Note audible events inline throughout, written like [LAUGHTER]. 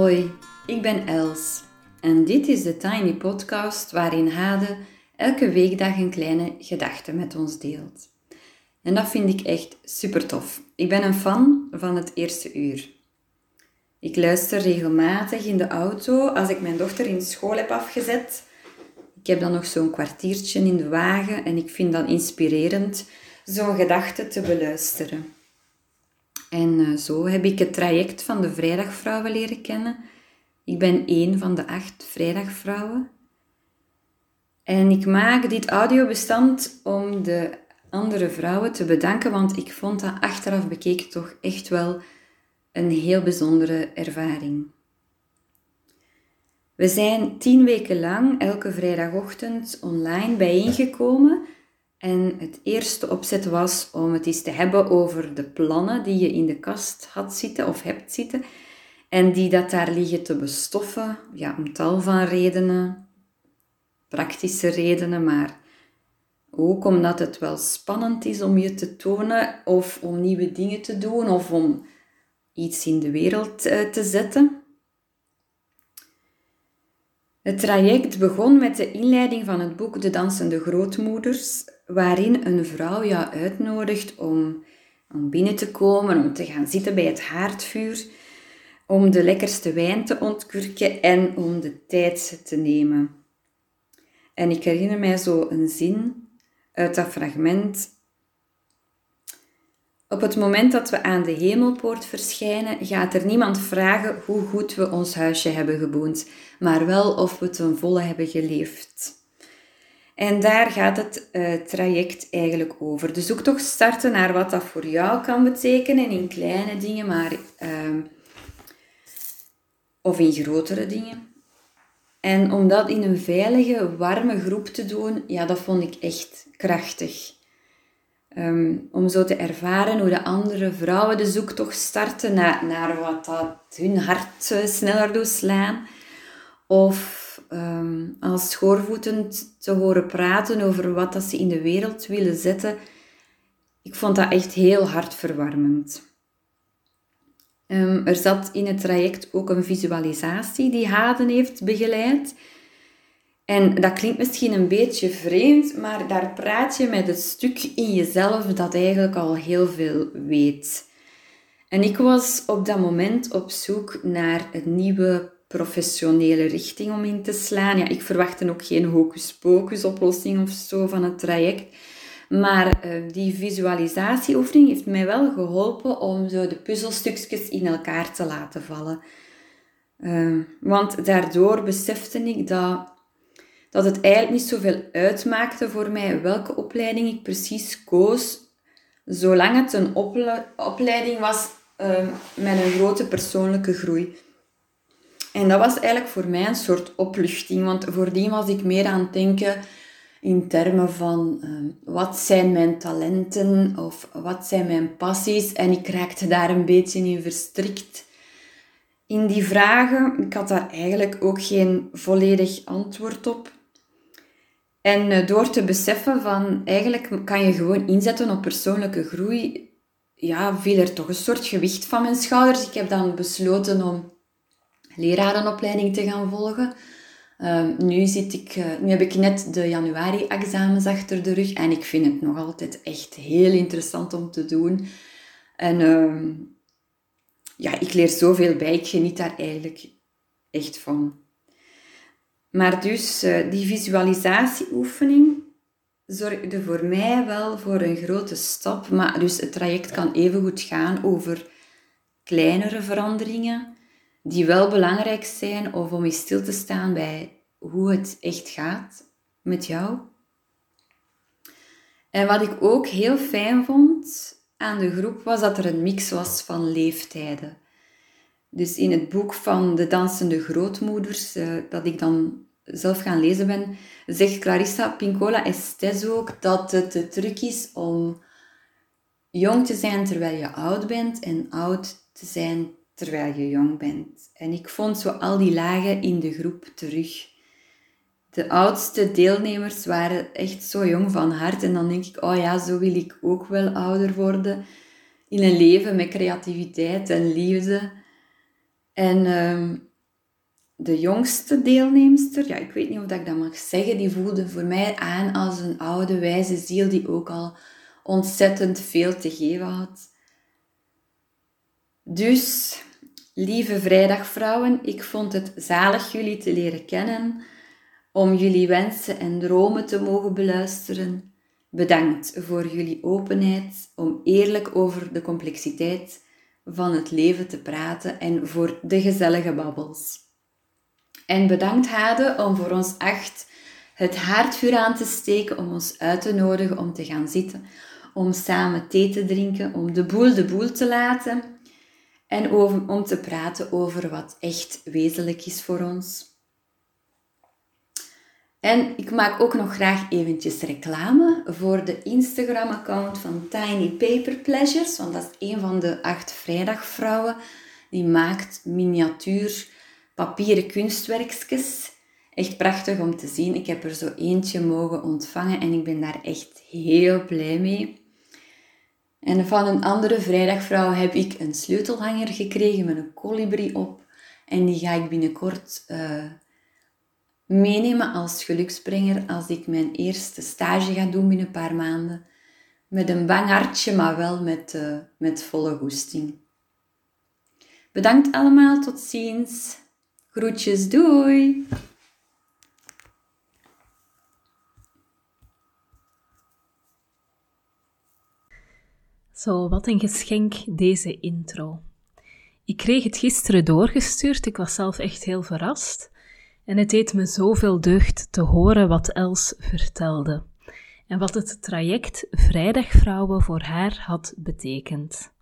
Hoi, ik ben Els en dit is de Tiny Podcast waarin Hade elke weekdag een kleine gedachte met ons deelt. En dat vind ik echt super tof. Ik ben een fan van het eerste uur. Ik luister regelmatig in de auto als ik mijn dochter in school heb afgezet. Ik heb dan nog zo'n kwartiertje in de wagen en ik vind dat inspirerend zo'n gedachte te beluisteren. En eh, zo heb ik het traject van de Vrijdagvrouwen leren kennen. Ik ben één van de acht Vrijdagvrouwen. En ik maak dit audiobestand om de andere vrouwen te bedanken, want ik vond dat achteraf bekeken toch echt wel een heel bijzondere ervaring. We zijn tien weken lang elke vrijdagochtend online bijeengekomen en het eerste opzet was om het eens te hebben over de plannen die je in de kast had zitten of hebt zitten. En die dat daar liggen te bestoffen, ja, om tal van redenen, praktische redenen, maar ook omdat het wel spannend is om je te tonen of om nieuwe dingen te doen of om iets in de wereld eh, te zetten. Het traject begon met de inleiding van het boek De Dansende Grootmoeders waarin een vrouw jou uitnodigt om, om binnen te komen, om te gaan zitten bij het haardvuur, om de lekkerste wijn te ontkurken en om de tijd te nemen. En ik herinner mij zo een zin uit dat fragment. Op het moment dat we aan de hemelpoort verschijnen, gaat er niemand vragen hoe goed we ons huisje hebben geboend, maar wel of we ten volle hebben geleefd. En daar gaat het uh, traject eigenlijk over. De zoektocht starten naar wat dat voor jou kan betekenen in kleine dingen, maar, uh, of in grotere dingen. En om dat in een veilige, warme groep te doen, ja, dat vond ik echt krachtig. Um, om zo te ervaren hoe de andere vrouwen de zoektocht starten naar, naar wat dat hun hart uh, sneller doet slaan. Of um, als schoorvoetend te horen praten over wat dat ze in de wereld willen zetten. Ik vond dat echt heel hartverwarmend. Um, er zat in het traject ook een visualisatie die Haden heeft begeleid. En dat klinkt misschien een beetje vreemd, maar daar praat je met het stuk in jezelf dat eigenlijk al heel veel weet. En ik was op dat moment op zoek naar een nieuwe professionele richting om in te slaan. Ja, ik verwachtte ook geen hocus-pocus oplossing of zo van het traject. Maar uh, die visualisatieoefening heeft mij wel geholpen om zo de puzzelstukjes in elkaar te laten vallen. Uh, want daardoor besefte ik dat, dat het eigenlijk niet zoveel uitmaakte voor mij welke opleiding ik precies koos, zolang het een opleiding was uh, met een grote persoonlijke groei. En dat was eigenlijk voor mij een soort opluchting, want voordien was ik meer aan het denken in termen van ehm, wat zijn mijn talenten of wat zijn mijn passies. En ik raakte daar een beetje in verstrikt. In die vragen, ik had daar eigenlijk ook geen volledig antwoord op. En eh, door te beseffen van eigenlijk kan je gewoon inzetten op persoonlijke groei, ja, viel er toch een soort gewicht van mijn schouders. Ik heb dan besloten om lerarenopleiding te gaan volgen. Ehm, nu, zit ik, uh, nu heb ik net de januari-examens achter de rug en ik vind het nog altijd echt heel interessant om te doen. En uh, ja, ik leer zoveel bij, ik geniet daar eigenlijk echt van. Maar dus, uh, die visualisatieoefening zorgde voor mij wel voor een grote stap. Maar dus het traject kan even goed gaan over kleinere veranderingen die wel belangrijk zijn of om eens stil te staan bij hoe het echt gaat met jou. En wat ik ook heel fijn vond aan de groep was dat er een mix was van leeftijden. Dus in het boek van de dansende grootmoeders, eh, dat ik dan zelf gaan lezen ben, zegt Clarissa Pincola Estes ook dat het de truc is om jong te zijn terwijl je oud bent en oud te zijn terwijl je jong bent. En ik vond zo al die lagen in de groep terug. De oudste deelnemers waren echt zo jong van hart. En dan denk ik, oh ja, zo wil ik ook wel ouder worden. In een leven met creativiteit en liefde. En ehm, de jongste deelnemster, ja, ik weet niet of ik dat mag zeggen, die voelde voor mij aan als een oude, wijze ziel die ook al ontzettend veel te geven had. Dus, lieve vrijdagvrouwen, ik vond het zalig jullie te leren kennen, om jullie wensen en dromen te mogen beluisteren. Bedankt voor jullie openheid om eerlijk over de complexiteit van het leven te praten en voor de gezellige babbels. En bedankt Hade om voor ons echt het haardvuur aan te steken, om ons uit te nodigen om te gaan zitten, om samen thee te drinken, om de boel de boel te laten en om te praten over wat echt wezenlijk is voor ons. En ik maak ook nog graag eventjes reclame voor de Instagram-account van Tiny Paper Pleasures, want dat is een van de acht vrijdagvrouwen die maakt miniatuur papieren kunstwerkjes. Echt prachtig om te zien. Ik heb er zo eentje mogen ontvangen en ik ben daar echt heel blij mee. En van een andere vrijdagvrouw heb ik een sleutelhanger gekregen met een kolibrie op. En die ga ik binnenkort uh, meenemen als geluksbrenger als ik mijn eerste stage ga doen binnen een paar maanden. Met een bang hartje, maar wel met, uh, met volle goesting. Bedankt allemaal, tot ziens. Groetjes, doei! Zo, wat een geschenk deze intro. Ik kreeg het gisteren doorgestuurd, ik was zelf echt heel verrast. En het deed me zoveel deugd te horen wat Els vertelde en wat het traject Vrijdagvrouwen voor haar had betekend.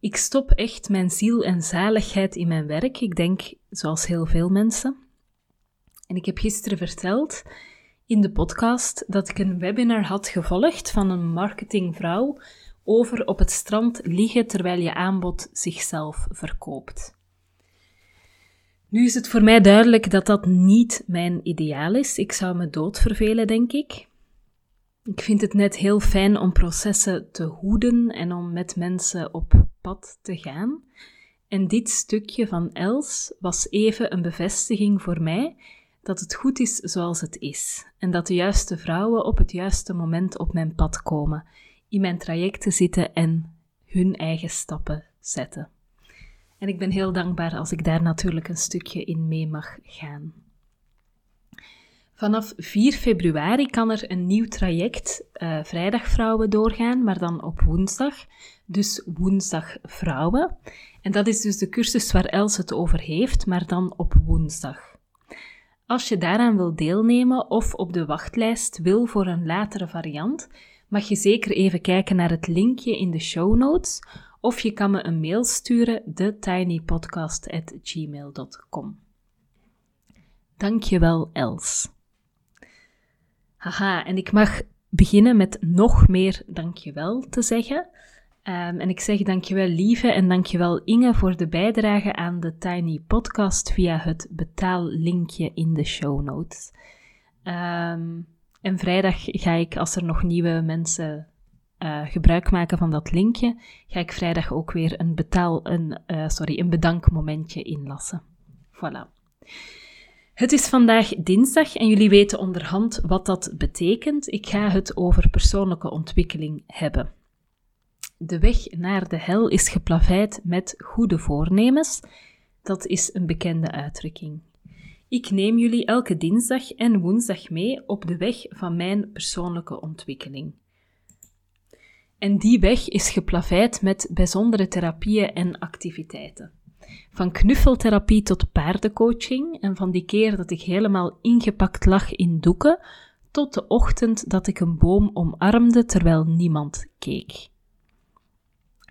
Ik stop echt mijn ziel en zaligheid in mijn werk, ik denk zoals heel veel mensen. En ik heb gisteren verteld in de podcast dat ik een webinar had gevolgd van een marketingvrouw over op het strand liggen terwijl je aanbod zichzelf verkoopt. Nu is het voor mij duidelijk dat dat niet mijn ideaal is. Ik zou me doodvervelen, denk ik. Ik vind het net heel fijn om processen te hoeden en om met mensen op pad te gaan. En dit stukje van Els was even een bevestiging voor mij dat het goed is zoals het is en dat de juiste vrouwen op het juiste moment op mijn pad komen, in mijn trajecten zitten en hun eigen stappen zetten. En ik ben heel dankbaar als ik daar natuurlijk een stukje in mee mag gaan. Vanaf 4 februari kan er een nieuw traject uh, Vrijdagvrouwen doorgaan, maar dan op woensdag. Dus Woensdag Vrouwen. En dat is dus de cursus waar Els het over heeft, maar dan op woensdag. Als je daaraan wil deelnemen of op de wachtlijst wil voor een latere variant, mag je zeker even kijken naar het linkje in de show notes of je kan me een mail sturen, thetinypodcast.gmail.com. Dankjewel, Els. Haha, en ik mag beginnen met nog meer dankjewel te zeggen. Um, en ik zeg dankjewel Lieve en dankjewel Inge voor de bijdrage aan de Tiny Podcast via het betaallinkje in de show notes. Um, en vrijdag ga ik, als er nog nieuwe mensen uh, gebruik maken van dat linkje, ga ik vrijdag ook weer een, betaal, een, uh, sorry, een bedankmomentje inlassen. Voilà. Het is vandaag dinsdag en jullie weten onderhand wat dat betekent. Ik ga het over persoonlijke ontwikkeling hebben. De weg naar de hel is geplaveid met goede voornemens. Dat is een bekende uitdrukking. Ik neem jullie elke dinsdag en woensdag mee op de weg van mijn persoonlijke ontwikkeling. En die weg is geplaveid met bijzondere therapieën en activiteiten. Van knuffeltherapie tot paardencoaching en van die keer dat ik helemaal ingepakt lag in doeken, tot de ochtend dat ik een boom omarmde terwijl niemand keek.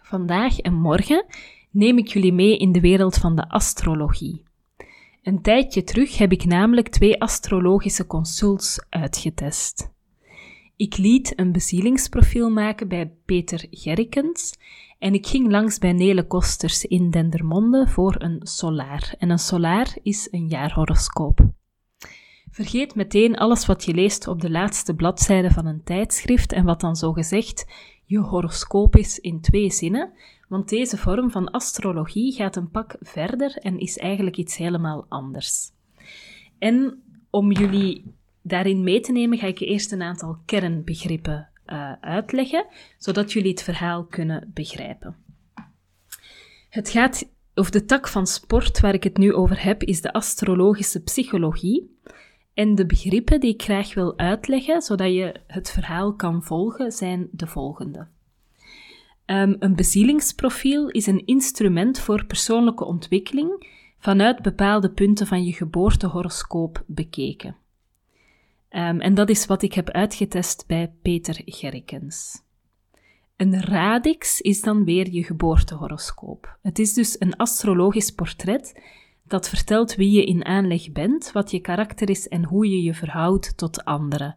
Vandaag en morgen neem ik jullie mee in de wereld van de astrologie. Een tijdje terug heb ik namelijk twee astrologische consults uitgetest. Ik liet een bezielingsprofiel maken bij Peter Gerrikens en ik ging langs bij Nele Kosters in Dendermonde voor een solaar. En een solaar is een jaarhoroscoop. Vergeet meteen alles wat je leest op de laatste bladzijde van een tijdschrift en wat dan zo gezegd je horoscoop is in twee zinnen, want deze vorm van astrologie gaat een pak verder en is eigenlijk iets helemaal anders. En om jullie daarin mee te nemen, ga ik je eerst een aantal kernbegrippen uh, uitleggen, zodat jullie het verhaal kunnen begrijpen. Het gaat, of de tak van sport waar ik het nu over heb, is de astrologische psychologie. En de begrippen die ik graag wil uitleggen, zodat je het verhaal kan volgen, zijn de volgende. Um, een bezielingsprofiel is een instrument voor persoonlijke ontwikkeling vanuit bepaalde punten van je geboortehoroscoop bekeken. Um, en dat is wat ik heb uitgetest bij Peter Gerrikens. Een radix is dan weer je geboortehoroscoop. Het is dus een astrologisch portret dat vertelt wie je in aanleg bent, wat je karakter is en hoe je je verhoudt tot anderen.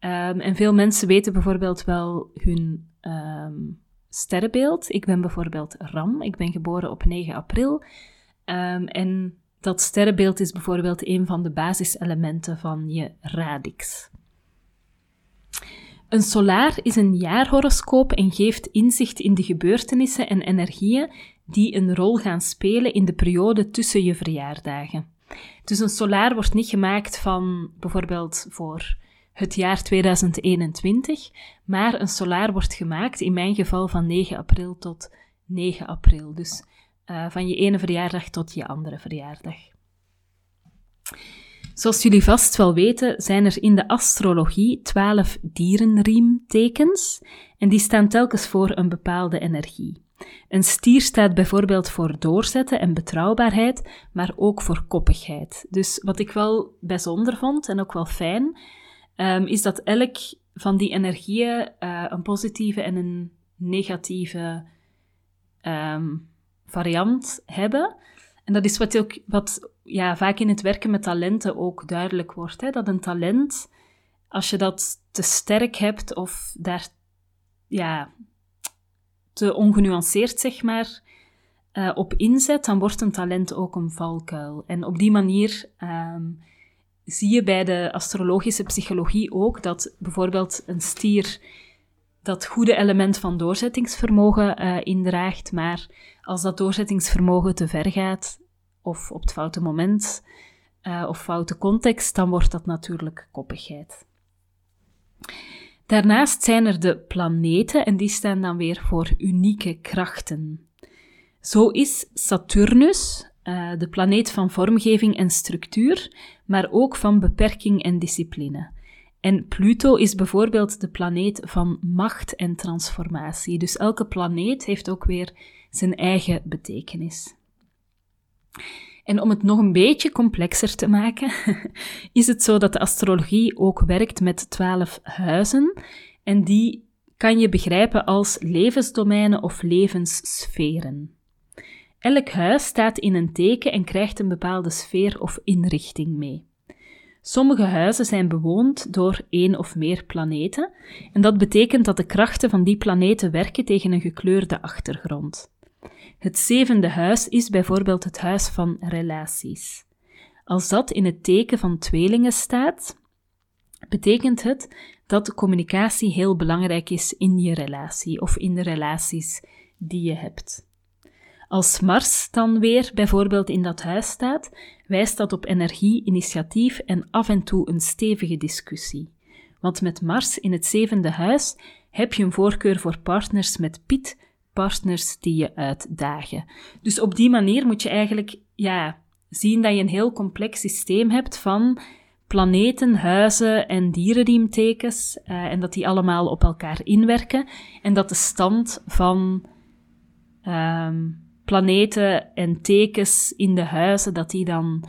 Um, en veel mensen weten bijvoorbeeld wel hun um, sterrenbeeld. Ik ben bijvoorbeeld Ram, ik ben geboren op 9 april. En dat sterrenbeeld is bijvoorbeeld een van de basiselementen van je radix. Een solaar is een jaarhoroscoop en geeft inzicht in de gebeurtenissen en energieën die een rol gaan spelen in de periode tussen je verjaardagen. Dus een solaar wordt niet gemaakt van bijvoorbeeld voor het jaar 2021, maar een solaar wordt gemaakt in mijn geval van 9 april tot 9 april. Dus uh, van je ene verjaardag tot je andere verjaardag. Zoals jullie vast wel weten, zijn er in de astrologie 12 dierenriemtekens en die staan telkens voor een bepaalde energie. Een stier staat bijvoorbeeld voor doorzetten en betrouwbaarheid, maar ook voor koppigheid. Dus wat ik wel bijzonder vond en ook wel fijn, um, is dat elk van die energieën uh, een positieve en een negatieve um, variant hebben. En dat is wat, ook, wat ja, vaak in het werken met talenten ook duidelijk wordt. Hè? Dat een talent, als je dat te sterk hebt of daar ja, te ongenuanceerd zeg maar, uh, op inzet, dan wordt een talent ook een valkuil. En op die manier um, zie je bij de astrologische psychologie ook dat bijvoorbeeld een stier dat goede element van doorzettingsvermogen uh, indraagt, maar als dat doorzettingsvermogen te ver gaat, of op het foute moment, uh, of foute context, dan wordt dat natuurlijk koppigheid. Daarnaast zijn er de planeten en die staan dan weer voor unieke krachten. Zo is Saturnus uh, de planeet van vormgeving en structuur, maar ook van beperking en discipline. En Pluto is bijvoorbeeld de planeet van macht en transformatie. Dus elke planeet heeft ook weer zijn eigen betekenis. En om het nog een beetje complexer te maken, [LAUGHS] is het zo dat de astrologie ook werkt met twaalf huizen. En die kan je begrijpen als levensdomeinen of levenssferen. Elk huis staat in een teken en krijgt een bepaalde sfeer of inrichting mee. Sommige huizen zijn bewoond door één of meer planeten, en dat betekent dat de krachten van die planeten werken tegen een gekleurde achtergrond. Het zevende huis is bijvoorbeeld het huis van relaties. Als dat in het teken van tweelingen staat, betekent het dat communicatie heel belangrijk is in je relatie of in de relaties die je hebt. Als Mars dan weer bijvoorbeeld in dat huis staat, wijst dat op energie, initiatief en af en toe een stevige discussie. Want met Mars in het zevende huis heb je een voorkeur voor partners met Piet, partners die je uitdagen. Dus op die manier moet je eigenlijk ja, zien dat je een heel complex systeem hebt van planeten, huizen en dierenriemtekens uh, en dat die allemaal op elkaar inwerken en dat de stand van um, planeten en tekens in de huizen, dat die dan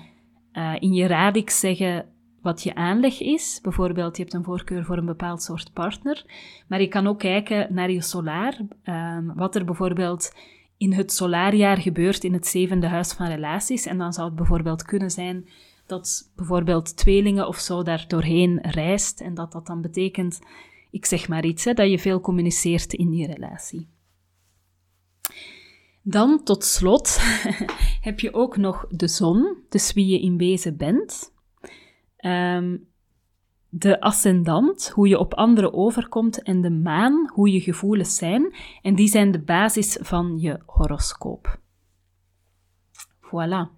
uh, in je radix zeggen wat je aanleg is. Bijvoorbeeld, je hebt een voorkeur voor een bepaald soort partner. Maar je kan ook kijken naar je solaar. Um, wat er bijvoorbeeld in het solaarjaar gebeurt in het zevende huis van relaties. En dan zou het bijvoorbeeld kunnen zijn dat bijvoorbeeld tweelingen of zo daar doorheen reist. En dat dat dan betekent, ik zeg maar iets, hè, dat je veel communiceert in die relatie. Dan tot slot [LAUGHS] heb je ook nog de zon, dus wie je in wezen bent. Ehm, de ascendant, hoe je op anderen overkomt, en de maan, hoe je gevoelens zijn. En die zijn de basis van je horoscoop. Voilà.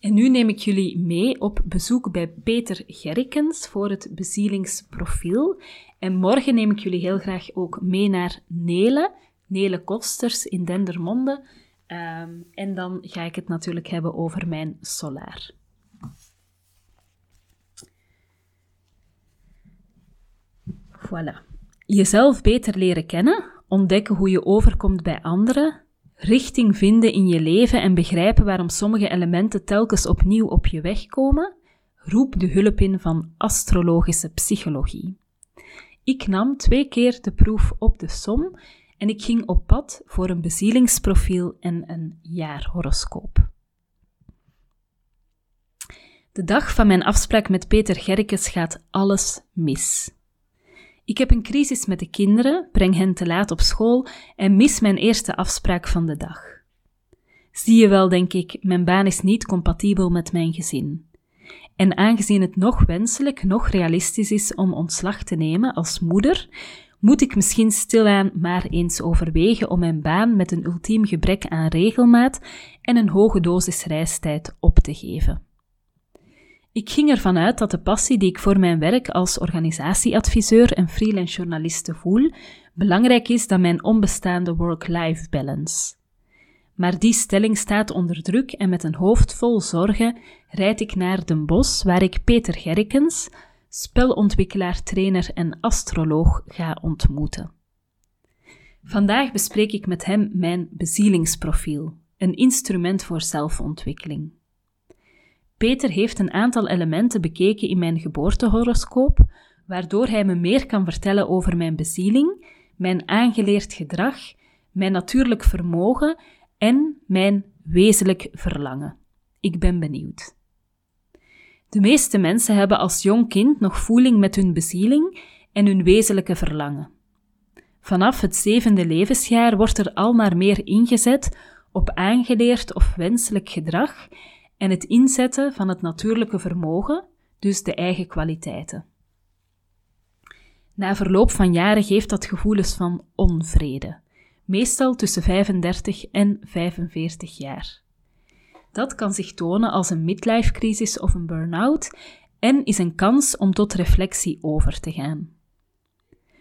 En nu neem ik jullie mee op bezoek bij Peter Gerrikens voor het bezielingsprofiel. En morgen neem ik jullie heel graag ook mee naar Nele, Nele Kosters in Dendermonde. Ehm, en dan ga ik het natuurlijk hebben over mijn solaar. Voilà. Jezelf beter leren kennen, ontdekken hoe je overkomt bij anderen, richting vinden in je leven en begrijpen waarom sommige elementen telkens opnieuw op je weg komen, roep de hulp in van astrologische psychologie. Ik nam twee keer de proef op de som en ik ging op pad voor een bezielingsprofiel en een jaarhoroscoop. De dag van mijn afspraak met Peter Gerkes gaat alles mis. Ik heb een crisis met de kinderen, breng hen te laat op school en mis mijn eerste afspraak van de dag. Zie je wel, denk ik, mijn baan is niet compatibel met mijn gezin. En aangezien het nog wenselijk, nog realistisch is om ontslag te nemen als moeder, moet ik misschien stilaan maar eens overwegen om mijn baan met een ultiem gebrek aan regelmaat en een hoge dosis reistijd op te geven. Ik ging ervan uit dat de passie die ik voor mijn werk als organisatieadviseur en freelance journaliste voel, belangrijk is dan mijn onbestaande work-life balance. Maar die stelling staat onder druk en met een hoofd vol zorgen rijd ik naar Den Bosch, waar ik Peter Gerkens, spelontwikkelaar, trainer en astroloog, ga ontmoeten. Vandaag bespreek ik met hem mijn bezielingsprofiel, een instrument voor zelfontwikkeling. Peter heeft een aantal elementen bekeken in mijn geboortehoroscoop, waardoor hij me meer kan vertellen over mijn bezieling, mijn aangeleerd gedrag, mijn natuurlijk vermogen en mijn wezenlijk verlangen. Ik ben benieuwd. De meeste mensen hebben als jong kind nog voeling met hun bezieling en hun wezenlijke verlangen. Vanaf het zevende levensjaar wordt er al maar meer ingezet op aangeleerd of wenselijk gedrag en het inzetten van het natuurlijke vermogen, dus de eigen kwaliteiten. Na verloop van jaren geeft dat gevoelens van onvrede, meestal tussen 35 en 45 jaar. Dat kan zich tonen als een midlife-crisis of een burn-out en is een kans om tot reflectie over te gaan.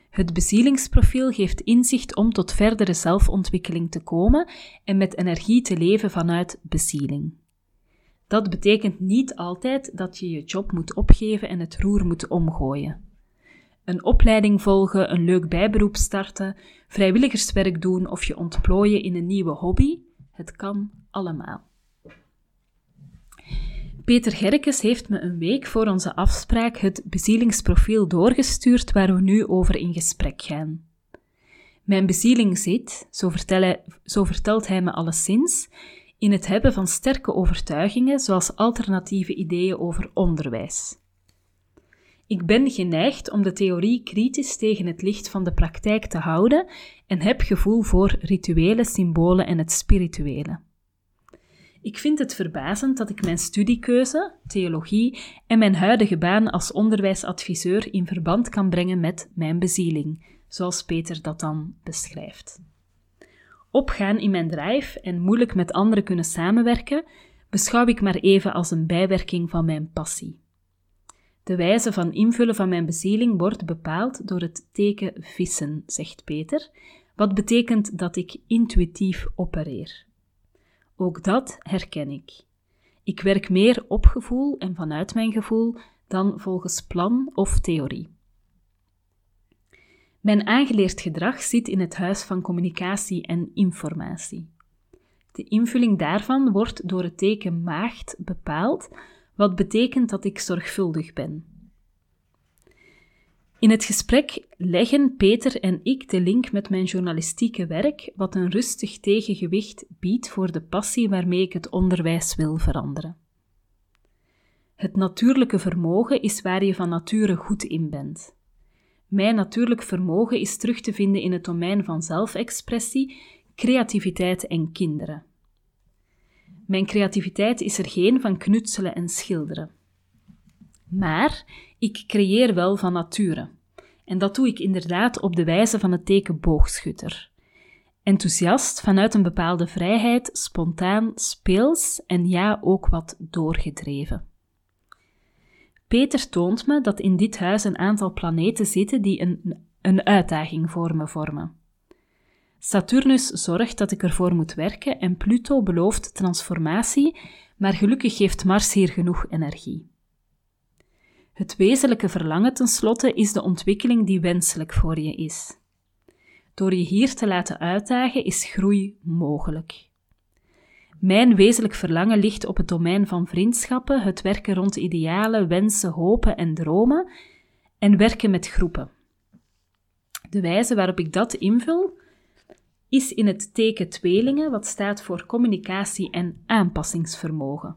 Het bezielingsprofiel geeft inzicht om tot verdere zelfontwikkeling te komen en met energie te leven vanuit bezieling. Dat betekent niet altijd dat je je job moet opgeven en het roer moet omgooien. Een opleiding volgen, een leuk bijberoep starten, vrijwilligerswerk doen of je ontplooien in een nieuwe hobby, het kan allemaal. Peter Gerkes heeft me een week voor onze afspraak het bezielingsprofiel doorgestuurd waar we nu over in gesprek gaan. Mijn bezieling zit, zo, zo vertelt hij me alleszins, in het hebben van sterke overtuigingen, zoals alternatieve ideeën over onderwijs. Ik ben geneigd om de theorie kritisch tegen het licht van de praktijk te houden en heb gevoel voor rituele symbolen en het spirituele. Ik vind het verbazend dat ik mijn studiekeuze, theologie en mijn huidige baan als onderwijsadviseur in verband kan brengen met mijn bezieling, zoals Peter dat dan beschrijft opgaan in mijn drive en moeilijk met anderen kunnen samenwerken, beschouw ik maar even als een bijwerking van mijn passie. De wijze van invullen van mijn bezieling wordt bepaald door het teken vissen, zegt Peter, wat betekent dat ik intuïtief opereer. Ook dat herken ik. Ik werk meer op gevoel en vanuit mijn gevoel dan volgens plan of theorie. Mijn aangeleerd gedrag zit in het huis van communicatie en informatie. De invulling daarvan wordt door het teken maagd bepaald, wat betekent dat ik zorgvuldig ben. In het gesprek leggen Peter en ik de link met mijn journalistieke werk, wat een rustig tegengewicht biedt voor de passie waarmee ik het onderwijs wil veranderen. Het natuurlijke vermogen is waar je van nature goed in bent. Mijn natuurlijk vermogen is terug te vinden in het domein van zelfexpressie, creativiteit en kinderen. Mijn creativiteit is er geen van knutselen en schilderen. Maar ik creëer wel van nature. En dat doe ik inderdaad op de wijze van het teken boogschutter. Enthousiast vanuit een bepaalde vrijheid, spontaan, speels en ja, ook wat doorgedreven. Peter toont me dat in dit huis een aantal planeten zitten die een, een uitdaging voor me vormen. Saturnus zorgt dat ik ervoor moet werken en Pluto belooft transformatie, maar gelukkig geeft Mars hier genoeg energie. Het wezenlijke verlangen tenslotte is de ontwikkeling die wenselijk voor je is. Door je hier te laten uitdagen is groei mogelijk. Mijn wezenlijk verlangen ligt op het domein van vriendschappen, het werken rond idealen, wensen, hopen en dromen en werken met groepen. De wijze waarop ik dat invul is in het teken tweelingen, wat staat voor communicatie en aanpassingsvermogen.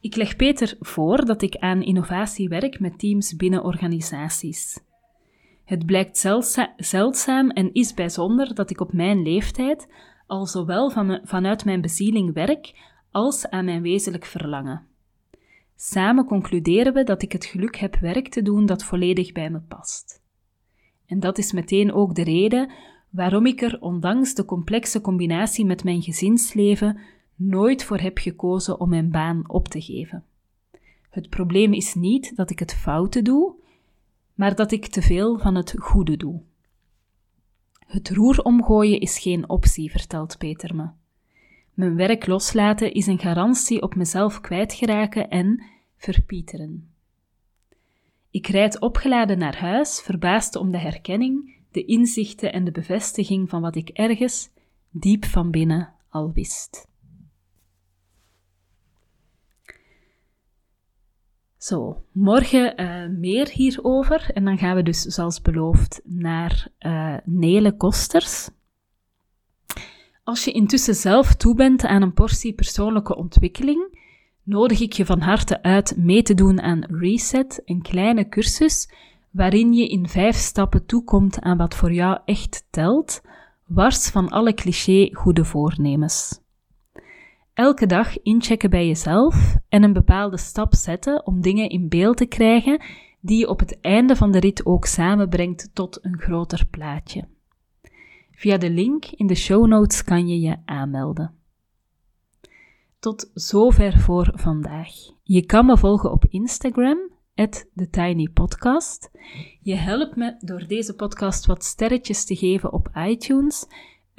Ik leg Peter voor dat ik aan innovatie werk met teams binnen organisaties. Het blijkt zeldzaam en is bijzonder dat ik op mijn leeftijd al zowel van vanuit mijn bezieling werk als aan mijn wezenlijk verlangen. Samen concluderen we dat ik het geluk heb werk te doen dat volledig bij me past. En dat is meteen ook de reden waarom ik er, ondanks de complexe combinatie met mijn gezinsleven, nooit voor heb gekozen om mijn baan op te geven. Het probleem is niet dat ik het foute doe, maar dat ik te veel van het goede doe. Het roer omgooien is geen optie, vertelt Peter me. Mijn werk loslaten is een garantie op mezelf kwijtgeraken en verpieteren. Ik rijd opgeladen naar huis, verbaasd om de herkenning, de inzichten en de bevestiging van wat ik ergens, diep van binnen, al wist. Zo, morgen uh, meer hierover. En dan gaan we dus, zoals beloofd, naar uh, Nele Kosters. Als je intussen zelf toe bent aan een portie persoonlijke ontwikkeling, nodig ik je van harte uit mee te doen aan Reset, een kleine cursus waarin je in vijf stappen toekomt aan wat voor jou echt telt, wars van alle cliché goede voornemens. Elke dag inchecken bij jezelf en een bepaalde stap zetten om dingen in beeld te krijgen die je op het einde van de rit ook samenbrengt tot een groter plaatje. Via de link in de show notes kan je je aanmelden. Tot zover voor vandaag. Je kan me volgen op Instagram, TheTinyPodcast. Je helpt me door deze podcast wat sterretjes te geven op iTunes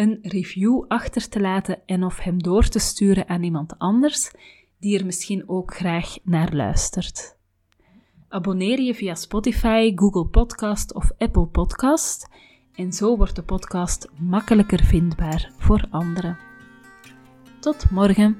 een review achter te laten en of hem door te sturen aan iemand anders die er misschien ook graag naar luistert. Abonneer je via Spotify, Google Podcast of Apple Podcast en zo wordt de podcast makkelijker vindbaar voor anderen. Tot morgen.